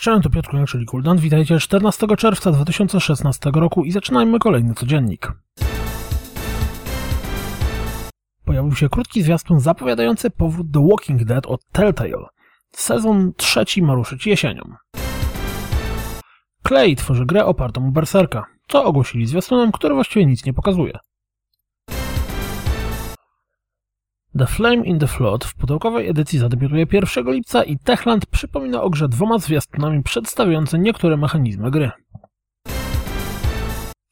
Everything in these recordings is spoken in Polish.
cześć, to Piotr czyli Kuldan. Witajcie 14 czerwca 2016 roku i zaczynajmy kolejny codziennik. Pojawił się krótki zwiastun zapowiadający powrót The Walking Dead od Telltale. Sezon trzeci ma ruszyć jesienią. Clay tworzy grę opartą o Berserka, co ogłosili zwiastunem, który właściwie nic nie pokazuje. The Flame in the Flood w pudełkowej edycji zadebiutuje 1 lipca i Techland przypomina o grze dwoma zwiastunami przedstawiające niektóre mechanizmy gry.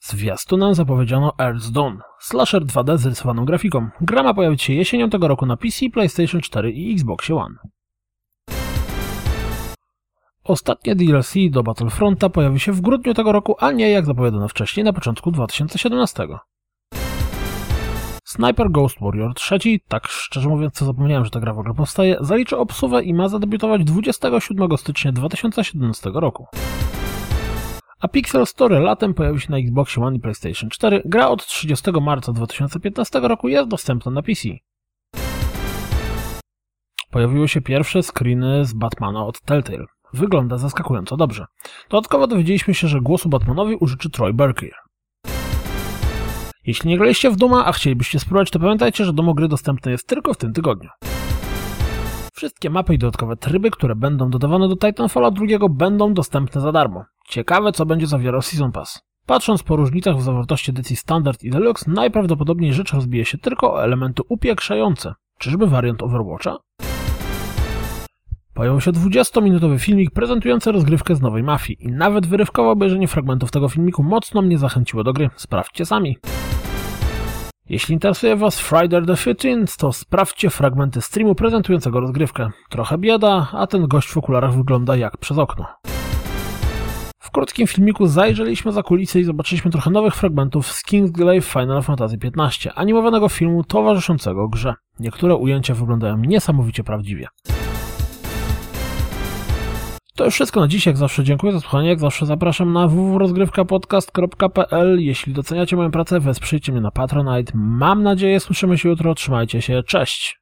Zwiastunem zapowiedziano Earth's Dawn, slasher 2D z rysowaną grafiką. Gra ma pojawić się jesienią tego roku na PC, PlayStation 4 i Xbox One. Ostatnie DLC do Battlefronta pojawi się w grudniu tego roku, a nie jak zapowiadano wcześniej na początku 2017. Sniper Ghost Warrior 3, tak szczerze mówiąc co zapomniałem, że ta gra w ogóle powstaje, zaliczy obsuwę i ma zadebiutować 27 stycznia 2017 roku. A Pixel Story latem pojawi się na Xbox One i PlayStation 4. Gra od 30 marca 2015 roku jest dostępna na PC. Pojawiły się pierwsze screeny z Batmana od Telltale. Wygląda zaskakująco dobrze. Dodatkowo dowiedzieliśmy się, że głosu Batmanowi użyczy Troy Berkier. Jeśli nie graliście w Duma, a chcielibyście spróbować, to pamiętajcie, że demo gry dostępne jest tylko w tym tygodniu. Wszystkie mapy i dodatkowe tryby, które będą dodawane do Titanfalla 2 będą dostępne za darmo. Ciekawe, co będzie zawierał Season Pass. Patrząc po różnicach w zawartości edycji Standard i Deluxe, najprawdopodobniej rzecz rozbije się tylko o elementy upiększające. Czyżby wariant Overwatcha? Pojawił się 20-minutowy filmik prezentujący rozgrywkę z nowej mafii i nawet wyrywkowe obejrzenie fragmentów tego filmiku mocno mnie zachęciło do gry. Sprawdźcie sami. Jeśli interesuje Was Friday the 15th, to sprawdźcie fragmenty streamu prezentującego rozgrywkę. Trochę bieda, a ten gość w okularach wygląda jak przez okno. W krótkim filmiku zajrzeliśmy za kulisy i zobaczyliśmy trochę nowych fragmentów z Kingsglaive Final Fantasy XV, animowanego filmu towarzyszącego grze. Niektóre ujęcia wyglądają niesamowicie prawdziwie. To już wszystko na dziś. Jak zawsze dziękuję za słuchanie. Jak zawsze zapraszam na www.rozgrywkapodcast.pl. Jeśli doceniacie moją pracę, wesprzyjcie mnie na Patronite. Mam nadzieję, słyszymy się jutro. Trzymajcie się. Cześć!